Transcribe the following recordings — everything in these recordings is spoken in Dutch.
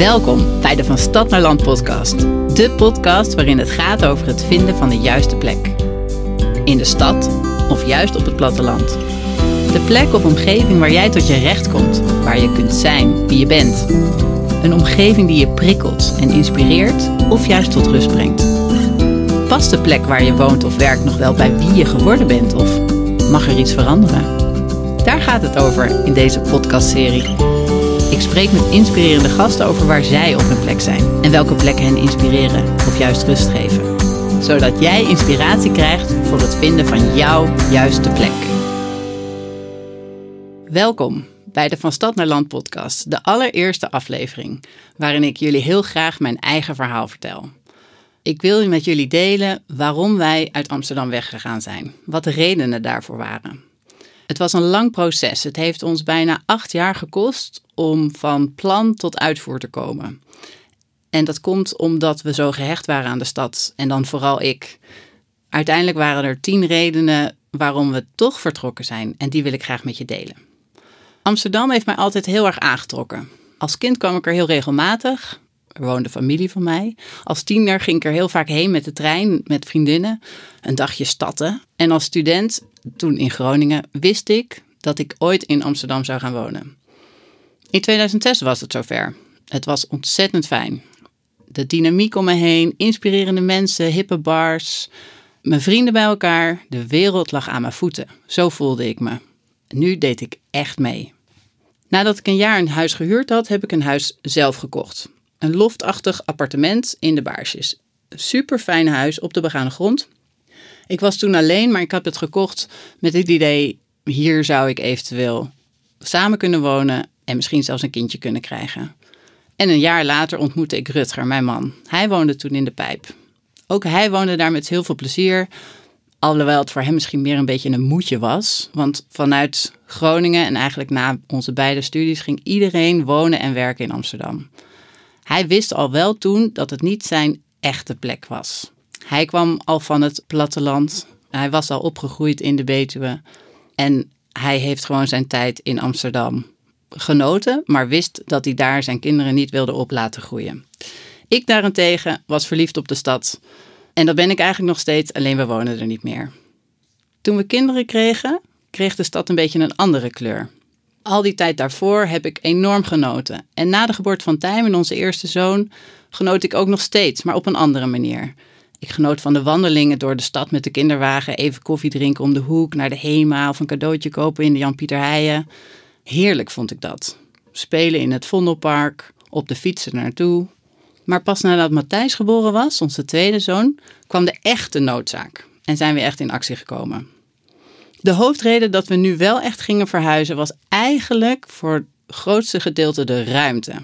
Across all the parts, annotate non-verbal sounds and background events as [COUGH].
Welkom bij de Van Stad naar Land podcast. De podcast waarin het gaat over het vinden van de juiste plek. In de stad of juist op het platteland. De plek of omgeving waar jij tot je recht komt, waar je kunt zijn wie je bent. Een omgeving die je prikkelt en inspireert of juist tot rust brengt. Past de plek waar je woont of werkt nog wel bij wie je geworden bent of mag er iets veranderen? Daar gaat het over in deze podcastserie. Ik spreek met inspirerende gasten over waar zij op hun plek zijn en welke plekken hen inspireren of juist rust geven. Zodat jij inspiratie krijgt voor het vinden van jouw juiste plek. Welkom bij de Van Stad naar Land podcast, de allereerste aflevering, waarin ik jullie heel graag mijn eigen verhaal vertel. Ik wil met jullie delen waarom wij uit Amsterdam weggegaan zijn, wat de redenen daarvoor waren. Het was een lang proces. Het heeft ons bijna acht jaar gekost om van plan tot uitvoer te komen. En dat komt omdat we zo gehecht waren aan de stad en dan vooral ik. Uiteindelijk waren er tien redenen waarom we toch vertrokken zijn en die wil ik graag met je delen. Amsterdam heeft mij altijd heel erg aangetrokken. Als kind kwam ik er heel regelmatig. Er woonde familie van mij. Als tiener ging ik er heel vaak heen met de trein met vriendinnen. Een dagje statten. En als student, toen in Groningen, wist ik dat ik ooit in Amsterdam zou gaan wonen. In 2006 was het zover. Het was ontzettend fijn. De dynamiek om me heen, inspirerende mensen, hippe bars, mijn vrienden bij elkaar. De wereld lag aan mijn voeten. Zo voelde ik me. Nu deed ik echt mee. Nadat ik een jaar een huis gehuurd had, heb ik een huis zelf gekocht. Een loftachtig appartement in de Baarsjes. Super fijn huis op de begane grond. Ik was toen alleen, maar ik had het gekocht met het idee: hier zou ik eventueel samen kunnen wonen en misschien zelfs een kindje kunnen krijgen. En een jaar later ontmoette ik Rutger, mijn man. Hij woonde toen in de pijp. Ook hij woonde daar met heel veel plezier. Alhoewel het voor hem misschien meer een beetje een moedje was. Want vanuit Groningen en eigenlijk na onze beide studies ging iedereen wonen en werken in Amsterdam. Hij wist al wel toen dat het niet zijn echte plek was. Hij kwam al van het platteland. Hij was al opgegroeid in de Betuwe. En hij heeft gewoon zijn tijd in Amsterdam genoten, maar wist dat hij daar zijn kinderen niet wilde op laten groeien. Ik daarentegen was verliefd op de stad. En dat ben ik eigenlijk nog steeds, alleen we wonen er niet meer. Toen we kinderen kregen, kreeg de stad een beetje een andere kleur. Al die tijd daarvoor heb ik enorm genoten. En na de geboorte van Tijmen, onze eerste zoon, genoot ik ook nog steeds, maar op een andere manier. Ik genoot van de wandelingen door de stad met de kinderwagen, even koffie drinken om de hoek, naar de HEMA of een cadeautje kopen in de Jan-Pieter Heijen. Heerlijk vond ik dat. Spelen in het Vondelpark, op de fietsen naartoe. Maar pas nadat Matthijs geboren was, onze tweede zoon, kwam de echte noodzaak en zijn we echt in actie gekomen. De hoofdreden dat we nu wel echt gingen verhuizen was eigenlijk voor het grootste gedeelte de ruimte.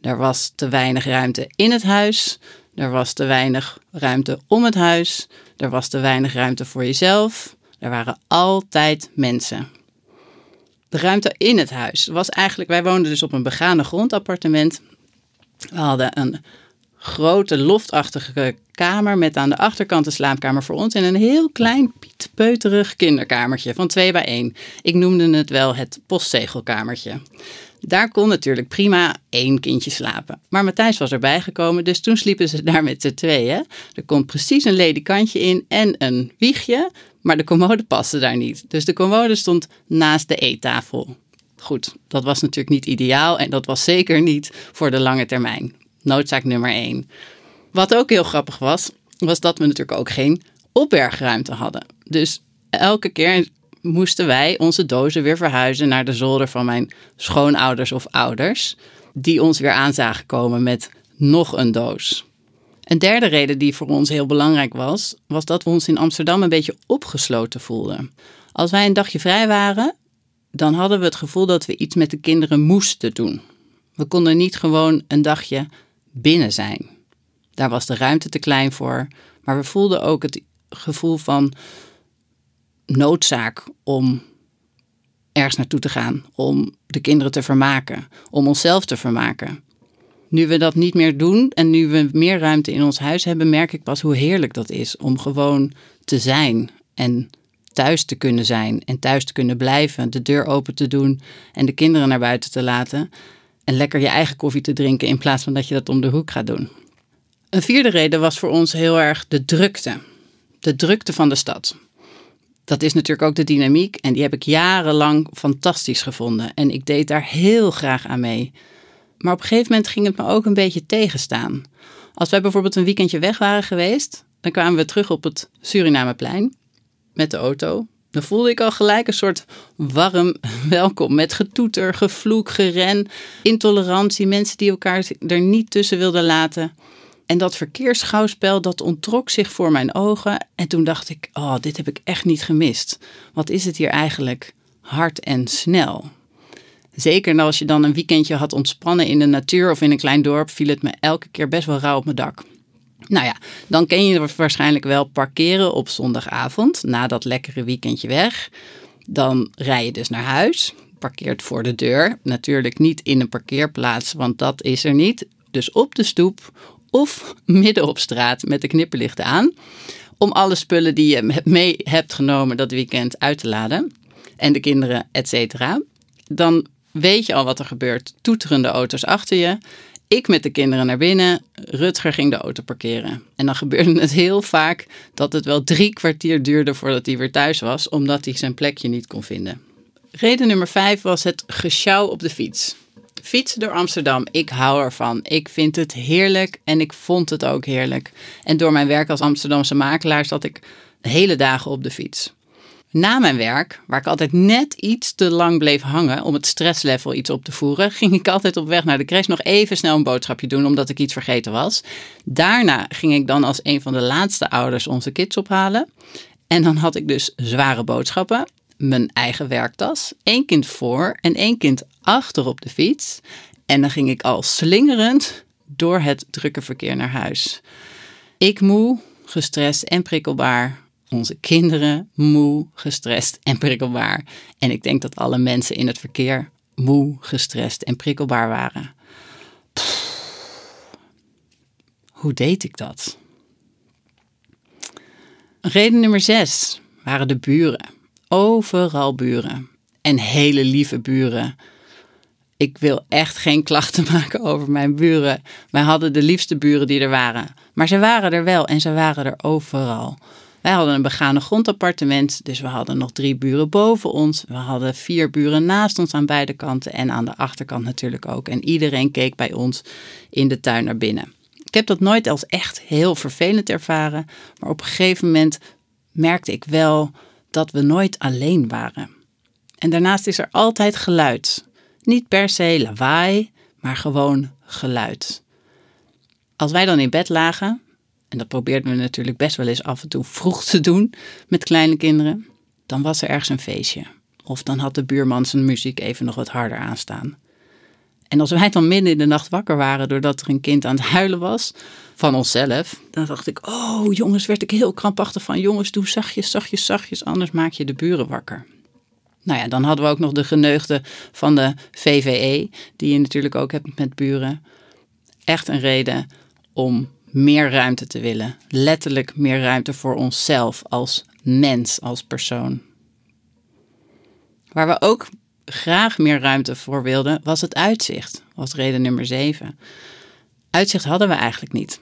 Er was te weinig ruimte in het huis, er was te weinig ruimte om het huis, er was te weinig ruimte voor jezelf, er waren altijd mensen. De ruimte in het huis was eigenlijk, wij woonden dus op een begane grondappartement. We hadden een grote loftachtige kamer met aan de achterkant een slaapkamer voor ons en een heel klein pietpeuterig kinderkamertje van 2 bij 1. Ik noemde het wel het postzegelkamertje. Daar kon natuurlijk prima één kindje slapen. Maar Matthijs was erbij gekomen, dus toen sliepen ze daar met z'n tweeën. Er komt precies een ledikantje in en een wiegje, maar de commode paste daar niet. Dus de commode stond naast de eettafel. Goed, dat was natuurlijk niet ideaal en dat was zeker niet voor de lange termijn. Noodzaak nummer één. Wat ook heel grappig was, was dat we natuurlijk ook geen opbergruimte hadden. Dus elke keer moesten wij onze dozen weer verhuizen naar de zolder van mijn schoonouders of ouders, die ons weer aan zagen komen met nog een doos. Een derde reden die voor ons heel belangrijk was, was dat we ons in Amsterdam een beetje opgesloten voelden. Als wij een dagje vrij waren, dan hadden we het gevoel dat we iets met de kinderen moesten doen. We konden niet gewoon een dagje binnen zijn. Daar was de ruimte te klein voor, maar we voelden ook het gevoel van noodzaak om ergens naartoe te gaan, om de kinderen te vermaken, om onszelf te vermaken. Nu we dat niet meer doen en nu we meer ruimte in ons huis hebben, merk ik pas hoe heerlijk dat is om gewoon te zijn en thuis te kunnen zijn en thuis te kunnen blijven, de deur open te doen en de kinderen naar buiten te laten. En lekker je eigen koffie te drinken in plaats van dat je dat om de hoek gaat doen. Een vierde reden was voor ons heel erg de drukte. De drukte van de stad. Dat is natuurlijk ook de dynamiek en die heb ik jarenlang fantastisch gevonden. En ik deed daar heel graag aan mee. Maar op een gegeven moment ging het me ook een beetje tegenstaan. Als wij bijvoorbeeld een weekendje weg waren geweest, dan kwamen we terug op het Surinameplein met de auto. Dan voelde ik al gelijk een soort warm [LAUGHS] welkom met getoeter, gevloek, geren, intolerantie, mensen die elkaar er niet tussen wilden laten. En dat verkeersschouwspel, dat ontrok zich voor mijn ogen. En toen dacht ik, oh, dit heb ik echt niet gemist. Wat is het hier eigenlijk hard en snel? Zeker als je dan een weekendje had ontspannen in de natuur of in een klein dorp, viel het me elke keer best wel rauw op mijn dak. Nou ja, dan ken je waarschijnlijk wel parkeren op zondagavond na dat lekkere weekendje weg. Dan rij je dus naar huis, parkeert voor de deur. Natuurlijk niet in een parkeerplaats, want dat is er niet. Dus op de stoep of midden op straat met de knipperlichten aan. Om alle spullen die je mee hebt genomen dat weekend uit te laden. En de kinderen, et cetera. Dan weet je al wat er gebeurt. Toeterende auto's achter je. Ik met de kinderen naar binnen. Rutger ging de auto parkeren. En dan gebeurde het heel vaak dat het wel drie kwartier duurde voordat hij weer thuis was. Omdat hij zijn plekje niet kon vinden. Reden nummer vijf was het gesjouw op de fiets. Fietsen door Amsterdam, ik hou ervan. Ik vind het heerlijk en ik vond het ook heerlijk. En door mijn werk als Amsterdamse makelaar zat ik hele dagen op de fiets. Na mijn werk, waar ik altijd net iets te lang bleef hangen om het stresslevel iets op te voeren, [LAUGHS] ging ik altijd op weg naar de crash nog even snel een boodschapje doen omdat ik iets vergeten was. Daarna ging ik dan als een van de laatste ouders onze kids ophalen. En dan had ik dus zware boodschappen mijn eigen werktas, één kind voor en één kind achter op de fiets. En dan ging ik al slingerend door het drukke verkeer naar huis. Ik moe, gestrest en prikkelbaar. Onze kinderen moe, gestrest en prikkelbaar. En ik denk dat alle mensen in het verkeer moe, gestrest en prikkelbaar waren. hoe deed ik dat? Reden nummer zes waren de buren. Overal buren. En hele lieve buren. Ik wil echt geen klachten [LAUGHS] maken over mijn buren. Wij hadden de liefste buren die er waren. Maar ze waren er wel en ze waren er overal. Wij hadden een begane grondappartement, dus we hadden nog drie buren boven ons. We hadden vier buren naast ons aan beide kanten en aan de achterkant natuurlijk ook. En iedereen keek bij ons in de tuin naar binnen. Ik heb dat nooit als echt heel vervelend ervaren, maar op een gegeven moment merkte ik wel dat we nooit alleen waren. En daarnaast is er altijd geluid. Niet per se lawaai, maar gewoon geluid. Als wij dan in bed lagen, en dat probeerden we natuurlijk best wel eens af en toe vroeg te doen met kleine kinderen, dan was er ergens een feestje. Of dan had de buurman zijn muziek even nog wat harder aanstaan. En als wij dan midden in de nacht wakker waren doordat er een kind aan het huilen was, van onszelf, dan dacht ik, oh jongens, werd ik heel krampachtig van, jongens, doe zachtjes, zachtjes, zachtjes, anders maak je de buren wakker. Nou ja, dan hadden we ook nog de geneugde van de VVE, die je natuurlijk ook hebt met buren. Echt een reden om meer ruimte te willen. Letterlijk meer ruimte voor onszelf als mens, als persoon. Waar we ook graag meer ruimte voor wilden, was het uitzicht. Was reden nummer 7. Uitzicht hadden we eigenlijk niet.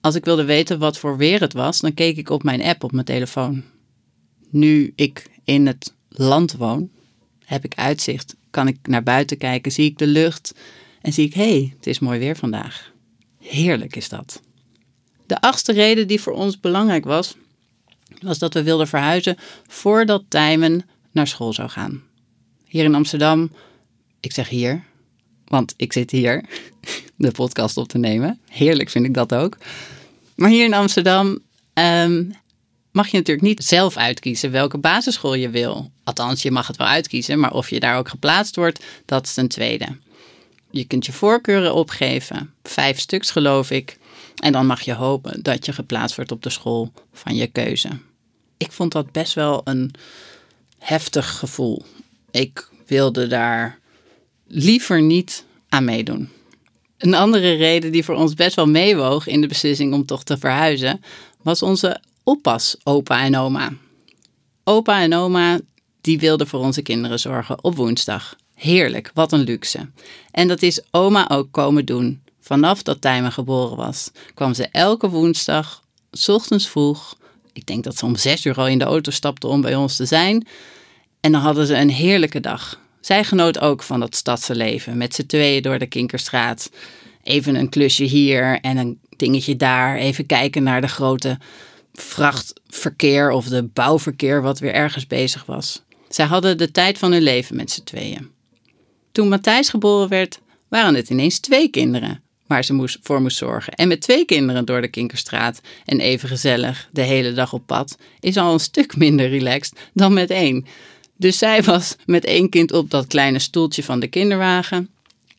Als ik wilde weten wat voor weer het was, dan keek ik op mijn app op mijn telefoon. Nu ik in het land woon, heb ik uitzicht. Kan ik naar buiten kijken, zie ik de lucht en zie ik, hé, hey, het is mooi weer vandaag. Heerlijk is dat. De achtste reden die voor ons belangrijk was, was dat we wilden verhuizen voordat Tijmen naar school zou gaan. Hier in Amsterdam, ik zeg hier, want ik zit hier [LAUGHS] de podcast op te nemen. Heerlijk vind ik dat ook. Maar hier in Amsterdam ehm, mag je natuurlijk niet zelf uitkiezen welke basisschool je wil. Althans, je mag het wel uitkiezen, maar of je daar ook geplaatst wordt, dat is een tweede. Je kunt je voorkeuren opgeven, vijf stuks geloof ik. En dan mag je hopen dat je geplaatst wordt op de school van je keuze. Ik vond dat best wel een heftig gevoel. Ik wilde daar liever niet aan meedoen. Een andere reden die voor ons best wel meewoog in de beslissing om toch te verhuizen, was onze oppas, opa en oma. Opa en oma die wilden voor onze kinderen zorgen op woensdag. Heerlijk, wat een luxe. En dat is oma ook komen doen. Vanaf dat Tijmen geboren was, kwam ze elke woensdag, s ochtends vroeg. Ik denk dat ze om zes uur al in de auto stapte om bij ons te zijn. En dan hadden ze een heerlijke dag. Zij genoot ook van dat stadse leven, met z'n tweeën door de Kinkerstraat. Even een klusje hier en een dingetje daar. Even kijken naar de grote vrachtverkeer of de bouwverkeer wat weer ergens bezig was. Zij hadden de tijd van hun leven met z'n tweeën. Toen Matthijs geboren werd, waren het ineens twee kinderen waar ze moest, voor moest zorgen. En met twee kinderen door de Kinkerstraat en even gezellig de hele dag op pad, is al een stuk minder relaxed dan met één. Dus zij was met één kind op dat kleine stoeltje van de kinderwagen,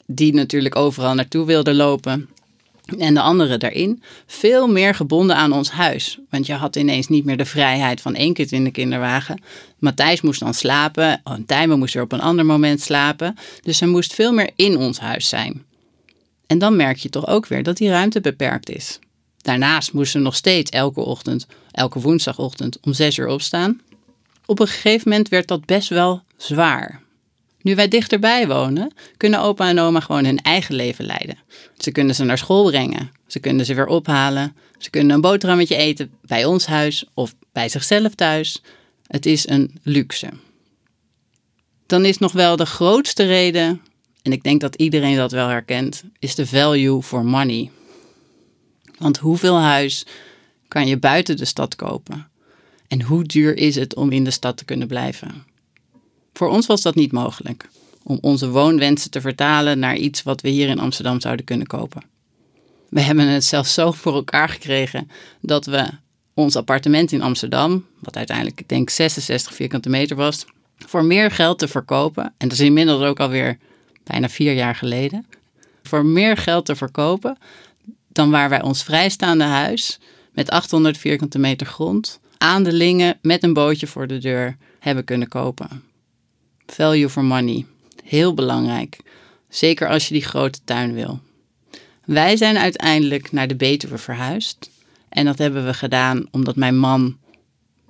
die natuurlijk overal naartoe wilde lopen. En de andere daarin, veel meer gebonden aan ons huis. Want je had ineens niet meer de vrijheid van één kind in de kinderwagen. Matthijs moest dan slapen, en Tijmen moest er op een ander moment slapen. Dus ze moest veel meer in ons huis zijn. En dan merk je toch ook weer dat die ruimte beperkt is. Daarnaast moest ze nog steeds elke ochtend, elke woensdagochtend om zes uur opstaan. Op een gegeven moment werd dat best wel zwaar. Nu wij dichterbij wonen, kunnen opa en oma gewoon hun eigen leven leiden. Ze kunnen ze naar school brengen, ze kunnen ze weer ophalen, ze kunnen een boterhammetje eten bij ons huis of bij zichzelf thuis. Het is een luxe. Dan is nog wel de grootste reden, en ik denk dat iedereen dat wel herkent, is de value for money. Want hoeveel huis kan je buiten de stad kopen? En hoe duur is het om in de stad te kunnen blijven? Voor ons was dat niet mogelijk, om onze woonwensen te vertalen naar iets wat we hier in Amsterdam zouden kunnen kopen. We hebben het zelfs zo voor elkaar gekregen dat we ons appartement in Amsterdam, wat uiteindelijk ik denk 66 vierkante meter was, voor meer geld te verkopen, en dat is inmiddels ook alweer bijna vier jaar geleden, voor meer geld te verkopen dan waar wij ons vrijstaande huis met 800 vierkante meter grond aan de Lingen met een bootje voor de deur hebben kunnen kopen. Value for money. Heel belangrijk. Zeker als je die grote tuin wil. Wij zijn uiteindelijk naar de Betuwe verhuisd. En dat hebben we gedaan omdat mijn man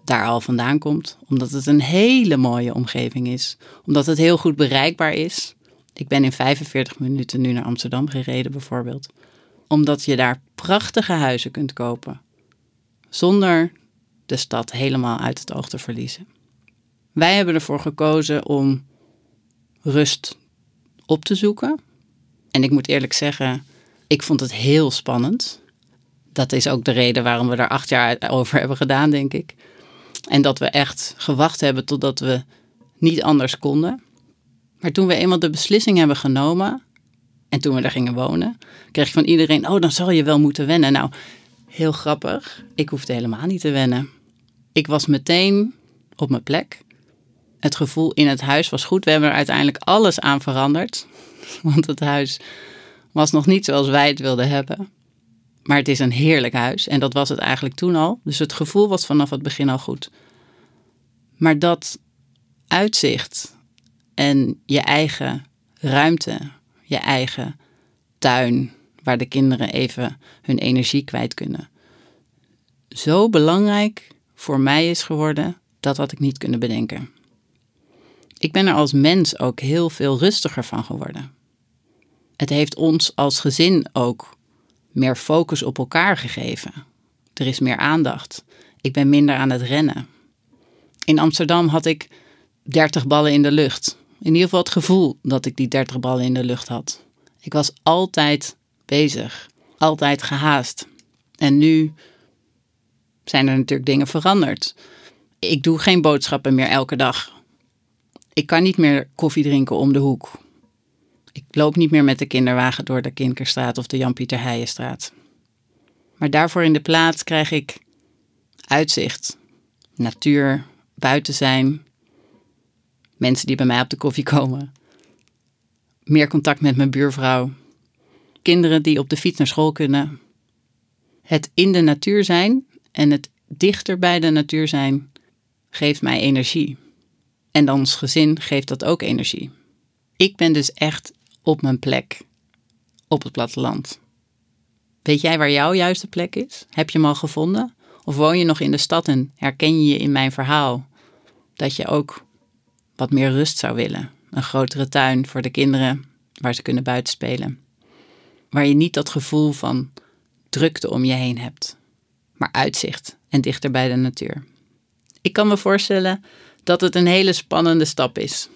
daar al vandaan komt. Omdat het een hele mooie omgeving is. Omdat het heel goed bereikbaar is. Ik ben in 45 minuten nu naar Amsterdam gereden bijvoorbeeld. Omdat je daar prachtige huizen kunt kopen. Zonder de stad helemaal uit het oog te verliezen. Wij hebben ervoor gekozen om rust op te zoeken. En ik moet eerlijk zeggen, ik vond het heel spannend. Dat is ook de reden waarom we er acht jaar over hebben gedaan, denk ik. En dat we echt gewacht hebben totdat we niet anders konden. Maar toen we eenmaal de beslissing hebben genomen en toen we daar gingen wonen, kreeg ik van iedereen: Oh, dan zal je wel moeten wennen. Nou, heel grappig. Ik hoefde helemaal niet te wennen. Ik was meteen op mijn plek. Het gevoel in het huis was goed. We hebben er uiteindelijk alles aan veranderd. [LAUGHS] Want het huis was nog niet zoals wij het wilden hebben. Maar het is een heerlijk huis. En dat was het eigenlijk toen al. Dus het gevoel was vanaf het begin al goed. Maar dat uitzicht en je eigen ruimte, je eigen tuin, waar de kinderen even hun energie kwijt kunnen. Zo belangrijk voor mij is geworden, dat had ik niet kunnen bedenken. Ik ben er als mens ook heel veel rustiger van geworden. Het heeft ons als gezin ook meer focus op elkaar gegeven. Er is meer aandacht. Ik ben minder aan het rennen. In Amsterdam had ik 30 ballen in de lucht. In ieder geval het gevoel dat ik die 30 ballen in de lucht had. Ik was altijd bezig, altijd gehaast. En nu zijn er natuurlijk dingen veranderd. Ik doe geen boodschappen meer elke dag. Ik kan niet meer koffie drinken om de hoek. Ik loop niet meer met de kinderwagen door de Kinkerstraat of de Jan-Pieter Heijenstraat. Maar daarvoor in de plaats krijg ik uitzicht, natuur, buiten zijn, mensen die bij mij op de koffie komen, meer contact met mijn buurvrouw, kinderen die op de fiets naar school kunnen. Het in de natuur zijn en het dichter bij de natuur zijn geeft mij energie. En ons gezin geeft dat ook energie. Ik ben dus echt op mijn plek op het platteland. Weet jij waar jouw juiste plek is? Heb je hem al gevonden? Of woon je nog in de stad en herken je je in mijn verhaal dat je ook wat meer rust zou willen? een grotere tuin voor de kinderen waar ze kunnen buitenspelen. Waar je niet dat gevoel van drukte om je heen hebt, maar uitzicht en dichter bij de natuur. Ik kan me voorstellen dat het een hele spannende stap is.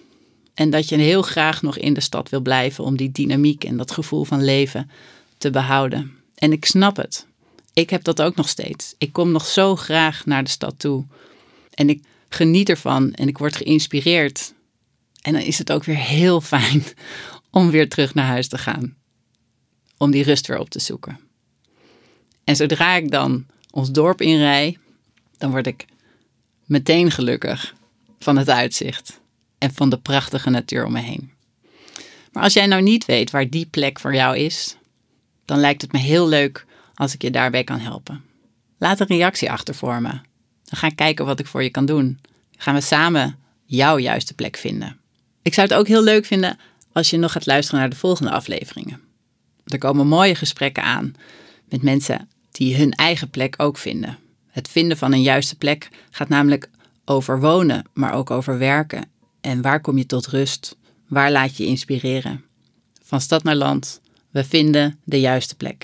En dat je heel graag nog in de stad wil blijven om die dynamiek en dat gevoel van leven te behouden. En ik snap het. Ik heb dat ook nog steeds. Ik kom nog zo graag naar de stad toe. En ik geniet ervan en ik word geïnspireerd. En dan is het ook weer heel fijn [LAUGHS] om weer terug naar huis te gaan. Om die rust weer op te zoeken. En zodra ik dan ons dorp inrij, dan word ik meteen gelukkig van het uitzicht en van de prachtige natuur om me heen. Maar als jij nou niet weet waar die plek voor jou is, dan lijkt het me heel leuk als ik je daarbij kan helpen. Laat een reactie achter voor me. Dan ga ik kijken wat ik voor je kan doen. Gaan we samen jouw juiste plek vinden. Ik zou het ook heel leuk vinden als je nog gaat luisteren naar de volgende afleveringen. Er komen mooie gesprekken aan met mensen die hun eigen plek ook vinden. Het vinden van een juiste plek gaat namelijk over wonen, maar ook over werken. En waar kom je tot rust? Waar laat je inspireren? Van stad naar land, we vinden de juiste plek.